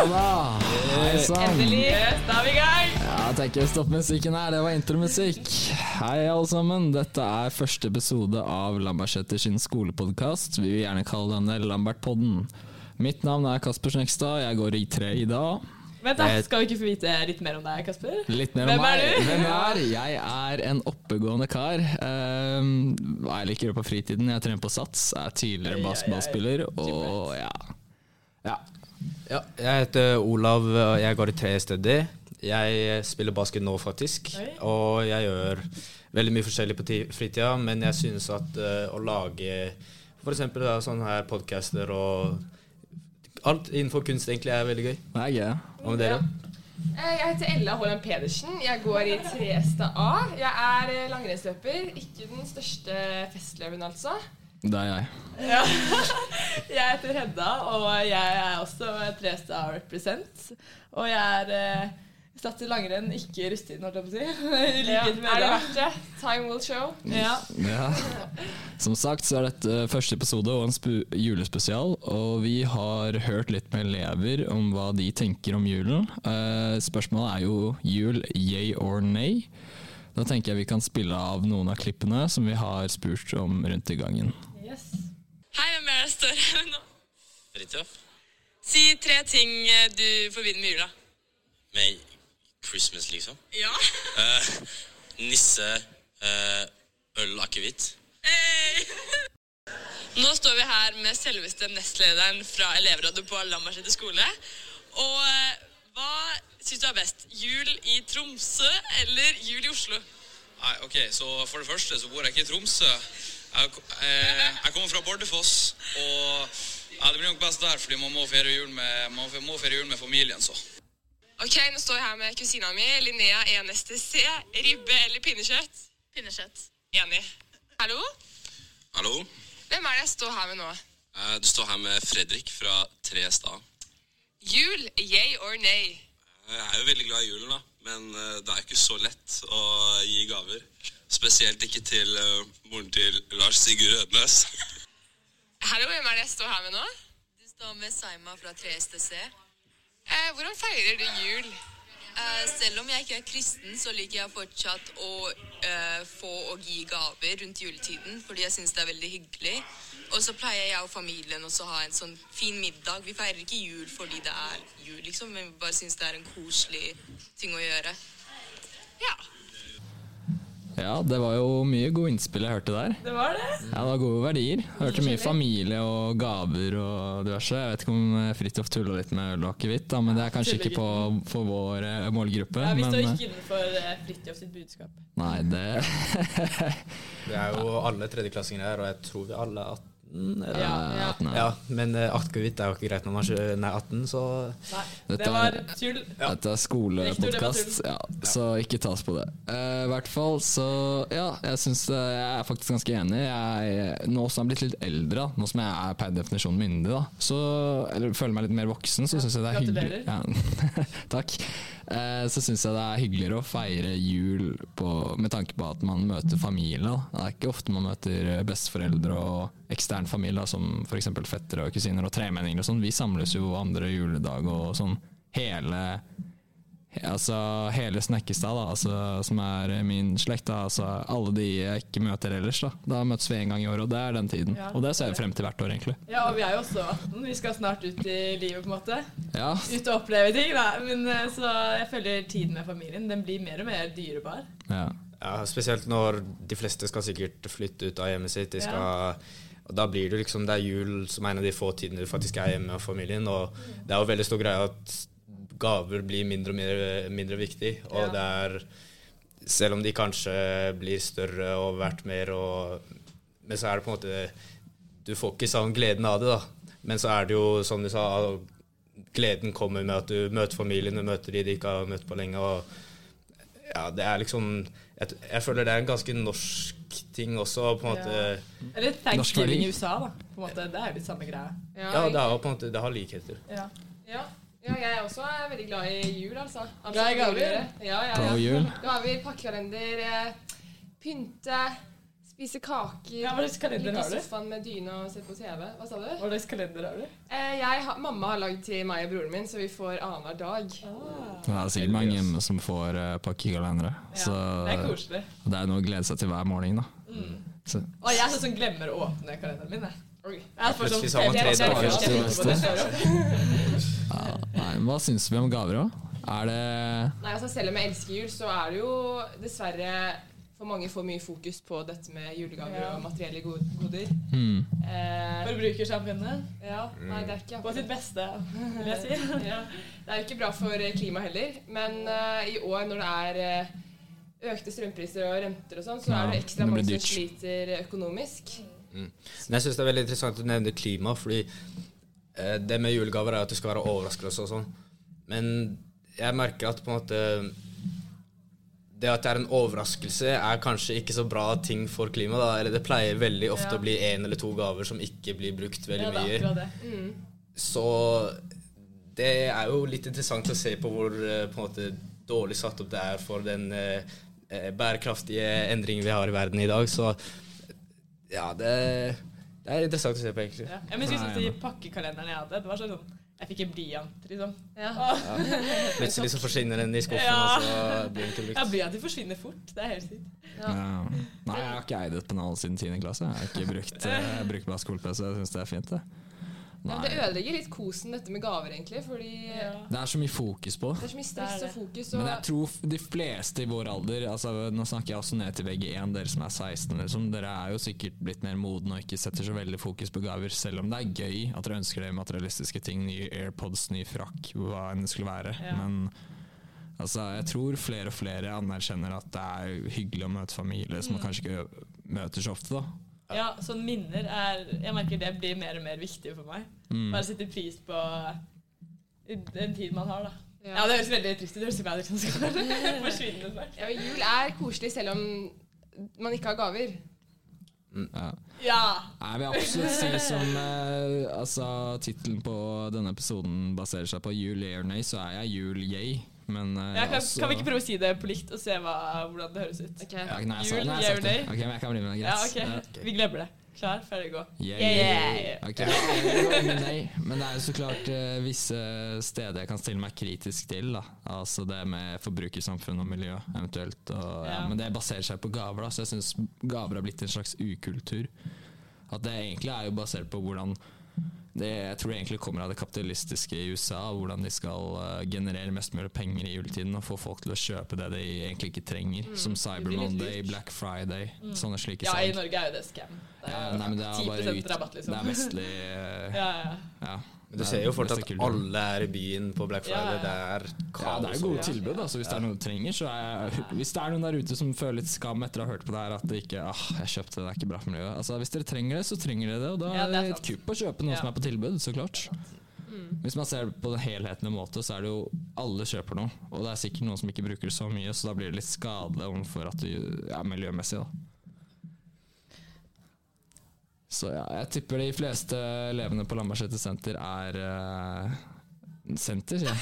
Ja da. Hei sann. Endelig. Da er vi i gang. Ja, tenker jeg stopp musikken her, det var intromusikk. Hei alle sammen, dette er første episode av Lambertseter sin skolepodkast. Vi vil gjerne kalle denne Lambertpodden. Mitt navn er Kasper Snekstad, jeg går i tre i dag. Vent da, Skal vi ikke få vite litt mer om deg, Kasper? Litt mer om Hvem er meg. du? Hvem jeg er? Jeg er en oppegående kar. Um, jeg liker å gjøre på fritiden? Jeg trener på Sats, er tidligere basketballspiller, og ja. ja. Ja, jeg heter Olav, og jeg går i tre steder. Jeg spiller basket nå, faktisk. Og jeg gjør veldig mye forskjellig på fritida, men jeg synes at uh, å lage f.eks. sånne her podcaster og alt innenfor kunst egentlig er veldig gøy. Det er gøy. Hva med dere? Eh, Jeg heter Ella Haaland Pedersen. Jeg går i Trestad A. Jeg er eh, langrennsløper. Ikke den største festløven, altså. Det er jeg. Ja. Jeg heter Hedda, og jeg er også Trestad represent. Og jeg er eh, satt i langrenn, ikke russetiden, holdt jeg på å si. I Ja. likhet med Er det Hedda. verdt det? Time will show. Ja. Ja. Som sagt så er dette første episode og en spu julespesial, og vi har hørt litt med elever om hva de tenker om julen. Eh, spørsmålet er jo jul yay or nay. Da tenker jeg vi kan spille av noen av klippene som vi har spurt om rundt i gangen. Yes. Hei, hvem er det jeg står her med nå? Fridtjof. Si tre ting eh, du forbinder med jula. Med Christmas, liksom. Ja. Eh, nisse, eh, øl, akevitt. Hey! Nå står vi her med selveste nestlederen fra elevrådet på Lambertseter skole. Syns du er best? Jul i Tromsø eller jul i Oslo? Nei, ok, så For det første så bor jeg ikke i Tromsø. Jeg, eh, jeg kommer fra Bardufoss. Og ja, det blir nok best der, fordi man må feire jul med, man må feire jul med familien. så. Ok, Nå står jeg her med kusina mi, Linnea 1STC. Ribbe eller pinnekjøtt? Pinnekjøtt. Enig. Hallo? Hallo? Hvem er det jeg står her med nå? Eh, du står her med Fredrik fra Trestad. Jul, yay or nay? Jeg er jo veldig glad i julen, da. Men eh, det er ikke så lett å gi gaver. Spesielt ikke til eh, moren til Lars Sigurd Rødnes. Hallo, hvem er det jeg står her med nå? Du står med Saima fra 3STC. Eh, hvordan feirer du jul? Eh, selv om jeg ikke er kristen, så liker jeg fortsatt å uh, få og gi gaver rundt juletiden, fordi jeg syns det er veldig hyggelig. Og så pleier jeg og familien også å ha en sånn fin middag. Vi feirer ikke jul fordi det er jul, liksom, men vi bare syns det er en koselig ting å gjøre. Ja. Ja, det var jo mye gode innspill jeg hørte der. Det var det. Ja, det var gode verdier. Hørte mye familie og gaver og diverse. Jeg vet ikke om eh, Fridtjof tulla litt med øl og akevitt, men det er kanskje ikke på, for vår eh, målgruppe. Ja, vi men, står ikke innenfor eh, Fridtjof sitt budskap. Nei, det Vi er jo alle tredjeklassinger her, og jeg tror vi alle 18. Eller? Ja, ja. Nei. Ja, men uh, akevitt er jo ikke greit når man er 18, så Nei, Dette det var tull. tull. Dette er skolepodkast, ja, så ikke tas på det. Eh, I hvert fall så Ja, jeg syns jeg er faktisk ganske enig. Jeg, nå som jeg er blitt litt eldre, da, nå som jeg er per definisjon myndig, da, så, eller føler meg litt mer voksen, så syns jeg det er hyggelig. Ja, takk. Eh, så syns jeg det er hyggeligere å feire jul på, med tanke på at man møter familie. Da. Det er ikke ofte man møter besteforeldre og ekstern familie, da, som f.eks. fettere og kusiner og tremenninger og sånn. Vi samles jo andre juledag og sånn hele Altså hele Snekkestad, da, altså, som er min slekt. Da, altså, alle de jeg ikke møter ellers. Da Da møtes vi en gang i året, og det er den tiden. Ja, og det ser jeg frem til hvert år, egentlig. Ja, og vi er jo også 18. Vi skal snart ut i livet, på en måte. Ja, Ut og oppleve ting, da. Men, eh, så jeg føler tiden med familien den blir mer og mer dyrebar. ja. Ja, spesielt når de fleste skal sikkert flytte ut av hjemmet sitt. De skal, og da blir det liksom Det er jul som er en av de få tidene du faktisk er hjemme med familien. Og det er jo veldig stor greie at gaver blir mindre og mindre, mindre viktig. Og Ja. det er Selv om de kanskje blir større og verdt mer, og, men så er det på en måte Du får ikke sånn gleden av det, da. Men så er det jo, som du sa, gleden kommer med at du møter familien, du møter de du ikke har møtt på lenge. og ja, det er liksom jeg, jeg føler det er en ganske norsk ting også, på en måte. Ja. Eller thanksgiving i USA, da. På en måte, Det er jo litt samme greia. Ja, det har på en måte, det har likheter. Ja. Ja. ja, jeg er også er veldig glad i jul, altså. Glad i gaver? Ja, Ja, ja, God har vi pakkekalender, eh, pynte, Spise kaker, Ja, ligge i du? sofaen med dyna og se på TV. Hva sa du? Hva slags kalender har du? Eh, jeg har, mamma har lagd til meg og broren min, så vi får annenhver dag. Det er sikkert mange hjemme som får uh, pakkekalendere. Så Det er koselig. det er noe å glede seg til hver morgen. da. Så, Og jeg er sånn som glemmer å åpne kalenderen min. Jeg. Oi. Jeg sånn plutselig så har man tre dager til ja, nei, hva syns vi om gaver, da? Er det Nei, altså Selv om jeg elsker jul, så er det jo dessverre for mange får mye fokus på dette med julegaver Ja. og materielle goder. Mm. Eh, Forbrukersamfunnet ja, nei, det er ikke på sitt beste, vil jeg si. ja. Det er jo ikke bra for klimaet heller, men uh, i år når det er uh, økte strømpriser og renter og sånn, så Ja, er det ekstra det mange som sliter økonomisk. Men jeg syns det er veldig interessant at du nevner klima, fordi uh, det med julegaver er at det skal være overraskelse og sånn. Men jeg merker at på en måte det at det er en overraskelse, er kanskje ikke så bra ting for klimaet. eller Det pleier veldig ofte Ja. å bli én eller to gaver som ikke blir brukt veldig Ja, det er mye. det. Mm. Så det er jo litt interessant å se på hvor eh, på en måte dårlig satt opp det er for den eh, eh, bærekraftige endringen vi har i verden i dag. Så ja, det, det er interessant å se på, egentlig. Ja. Jeg Nei, de pakkekalenderne jeg hadde. Det var sånn Jeg fikk en blyant, liksom. Ja. Ja. Plutselig så forsvinner den i skuffen, Ja. og så blir den ikke Ja, brukt. blyanter forsvinner fort. Det er helt sykt. ja. Nei, jeg har ikke eid et pennal siden 10. klasse. Jeg har ikke brukt uh, brukbar skole-PC. Jeg syns det er fint, det. Ja, Nei. det ødelegger litt kosen, dette med gaver, egentlig. Fordi Det er så mye fokus på. det er så mye stress Det og fokus. Men jeg tror de fleste i vår alder altså Nå snakker jeg også ned til VG1, dere som er 16. Liksom, dere er jo sikkert blitt mer modne og ikke setter så veldig fokus på gaver, selv om det er gøy at dere ønsker det materialistiske ting, nye AirPods, ny frakk, hva enn det skulle være. Ja. Men altså, jeg tror flere og flere anerkjenner at det er hyggelig å møte familie som man kanskje ikke møter så ofte. da Ja, sånn minner er Jeg merker det blir mer og mer viktig for meg. Mm. Bare sette pris på den tid man har, da. Ja. Ja, det høres veldig trist ut. Det høres ut som jeg liksom skal forsvinne snart. ja, jul er koselig selv om man ikke har gaver. Ja. Ja! Jeg vil absolutt si som eh, altså, tittelen på denne episoden baserer seg på jul yay or nay, så er jeg jul yay. Men uh, Ja, kan, også- kan vi ikke prøve å si det på likt og se hva, hvordan det høres ut? Ja, nei, Jul, nei, sagt or nay? Ok, men jeg kan bli med, Ja, okay. okay. Vi glemmer det. Klar, ferdig, gå. Yeah, Yeah, yeah. yeah. Ok, jeg går med nei. Men det er jo så klart uh, visse steder jeg kan stille meg kritisk til. Da. Altså det med forbrukersamfunn og miljø eventuelt. Og, ja. Ja. Men det baserer seg på gaver, da, så jeg syns gaver har blitt en slags ukultur. At det egentlig er jo basert på hvordan det, Jeg tror det egentlig kommer av det kapitalistiske i USA, hvordan de skal eh, generere mest mulig penger i juletiden og få folk til å kjøpe det de egentlig ikke trenger. Som Cyber Mm. blir litt Monday. Mm. Black Friday, sånne slike Ja, i. Norge er jo det scam. Det Ja, er nei, men det er 10 bare ut, rabatt, liksom. Det er vestlig Ja, ja. ja. Men du ser jo fort at alle er i byen på Black Friday. Ja, Det er Ja, kaos. det er gode tilbud, tilbud. så hvis det er noe du trenger, så er Hvis det er noen der ute som føler litt skam etter å ha hørt på det her, at det ikke ah, jeg kjøpte det, det er ikke bra for miljøet. Altså, hvis dere trenger det, så trenger dere det, og da Ja, er det er det et kupp å kjøpe noe Ja. som er på tilbud, så klart. Hvis man ser på på helheten helhetlig måte, så er det jo alle kjøper noe, og det er sikkert noen som ikke bruker det så mye, så da blir det litt skadelig overfor at du er miljømessig, da. Så ja, jeg tipper de fleste elevene på Lambertseter senter er uh, Senter, sier jeg.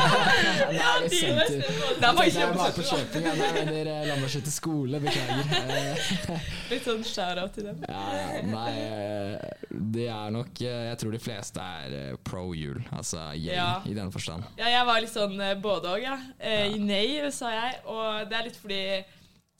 Nei, senter. Det er bare var. Nei, men dere Lambertseter skole, beklager. Eh, Litt sånn shout-out til dem. Ja, ja, nei, eh, det er nok eh, Jeg tror de fleste er eh, pro jul, altså yay, Ja. i den forstand. Ja, jeg var litt sånn eh, både òg, ja. Eh, Nei, sa jeg. Og det er litt fordi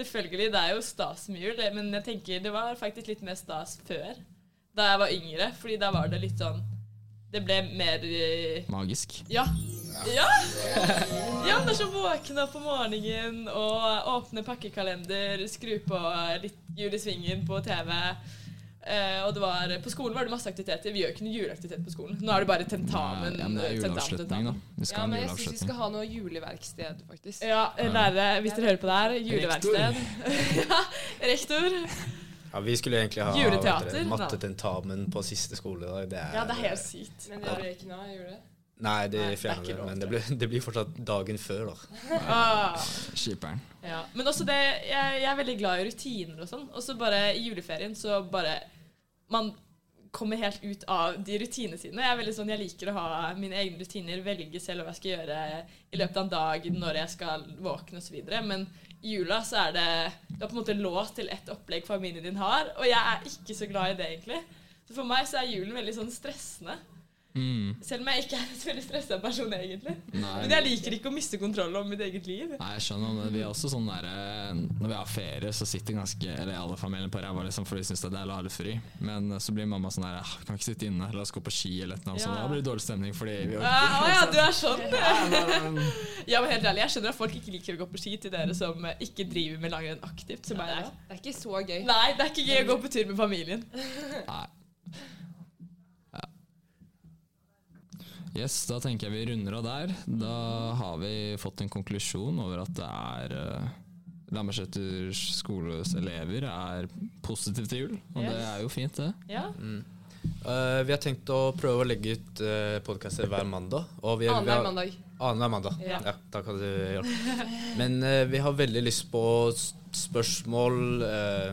Selvfølgelig, det er jo stas med jul, men jeg tenker det var faktisk litt mer stas før. Da jeg var yngre, fordi da var det litt sånn Det ble mer eh, Magisk. Ja. Ja! ja, det er så våkne opp om morgenen og åpne pakkekalender, skru på litt Jul i svingen på TV. Eh, og det var, på skolen var det masse aktiviteter. Vi gjør ikke noe juleaktivitet på skolen. Nå er det bare tentamen. ja, men det er juleavslutning, da. Vi skal Ja, ha en men jeg syns vi skal ha noe juleverksted, faktisk. Ja, lærere, hvis dere hører på det her, juleverksted. ja, rektor. Ja, vi skulle egentlig ha mattetentamen på siste skoledag. Det er, Ja, det er helt sykt. Men det gjør vi ikke nå, i det? Nei, det Nei, det er fjerner vi. Men det blir, det blir fortsatt dagen før, da. Ah, Skipperen. ja. Men også det, jeg, jeg er veldig glad i rutiner og sånn. Og så bare i juleferien så bare Man kommer helt ut av de rutinene sine. Jeg er veldig sånn, jeg liker å ha mine egne rutiner, velge selv hva jeg skal gjøre i løpet av en dag, når jeg skal våkne osv. Men i jula så er det Du har på en måte låst til ett opplegg familien din har, og jeg er ikke så glad i det, egentlig. Så for meg så er julen veldig sånn stressende. Mm. Selv om jeg ikke er en veldig stressa person, egentlig. Nei. Men jeg liker ikke å miste kontroll over mitt eget liv. Nei, jeg skjønner, men vi er også sånn der, eh, Når vi har ferie, så sitter ganske Eller alle familien på ræva liksom, for de syns det er deilig å ha litt fri. Men eh, så blir mamma sånn der «Ah, Kan ikke sitte inne, la oss gå på ski eller noe. Ja. Da blir det dårlig stemning fordi vi Å ja, du er sånn! orker. Ja, men helt ærlig, Jeg skjønner at folk ikke liker å gå på ski til dere som eh, ikke driver med langrenn aktivt. som ja, er, Det er ikke så gøy. Nei, det er ikke gøy å gå på tur med familien. Nei. Yes, da tenker jeg vi runder av der. Da har vi fått en konklusjon over at det er uh, Lambertseter skoles elever er positive til jul, og det er jo fint, det. Ja. Eh, vi har tenkt å prøve å legge ut uh, podkaster hver mandag. Annenhver mandag. Annenhver mandag. Ja. Ja. da kan du hjelpe. Men uh, vi har veldig lyst på spørsmål, eh,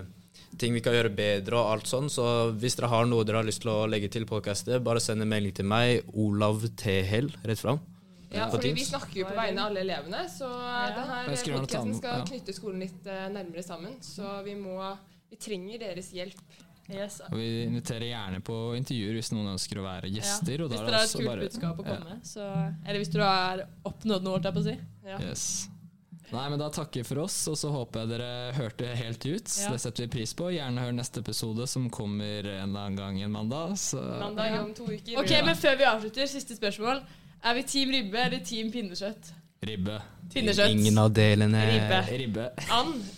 ting vi kan gjøre bedre og alt sånn. Så hvis dere har noe dere har lyst til å legge til podkastet, bare send en melding til meg, Olav Tehel, rett fram. Ja, fordi vi snakker jo på vegne av alle elevene, så denne skriver noe podkasten skal knytte skolen litt eh, nærmere sammen. Så vi må Vi trenger deres hjelp. Yes. Og vi inviterer gjerne på intervjuer hvis noen ønsker å være gjester. Og Hvis da er dere har et kult bare budskap å komme med. Ja. eller hvis du har oppnådd noe, holdt jeg på å si. Ja. Yes. Nei, men Da takker jeg for oss, og så håper jeg dere hørte helt ut. Ja. Det setter vi pris på. Gjerne hør neste episode, som kommer en eller annen gang en mandag. Så Mandag om to uker. Ok, Men før vi avslutter, siste spørsmål. Er vi Team Ribbe eller Team Pinnekjøtt? ribbe. Pinnekjøtt. Ingen av delene. Ribbe. Ribbe. And.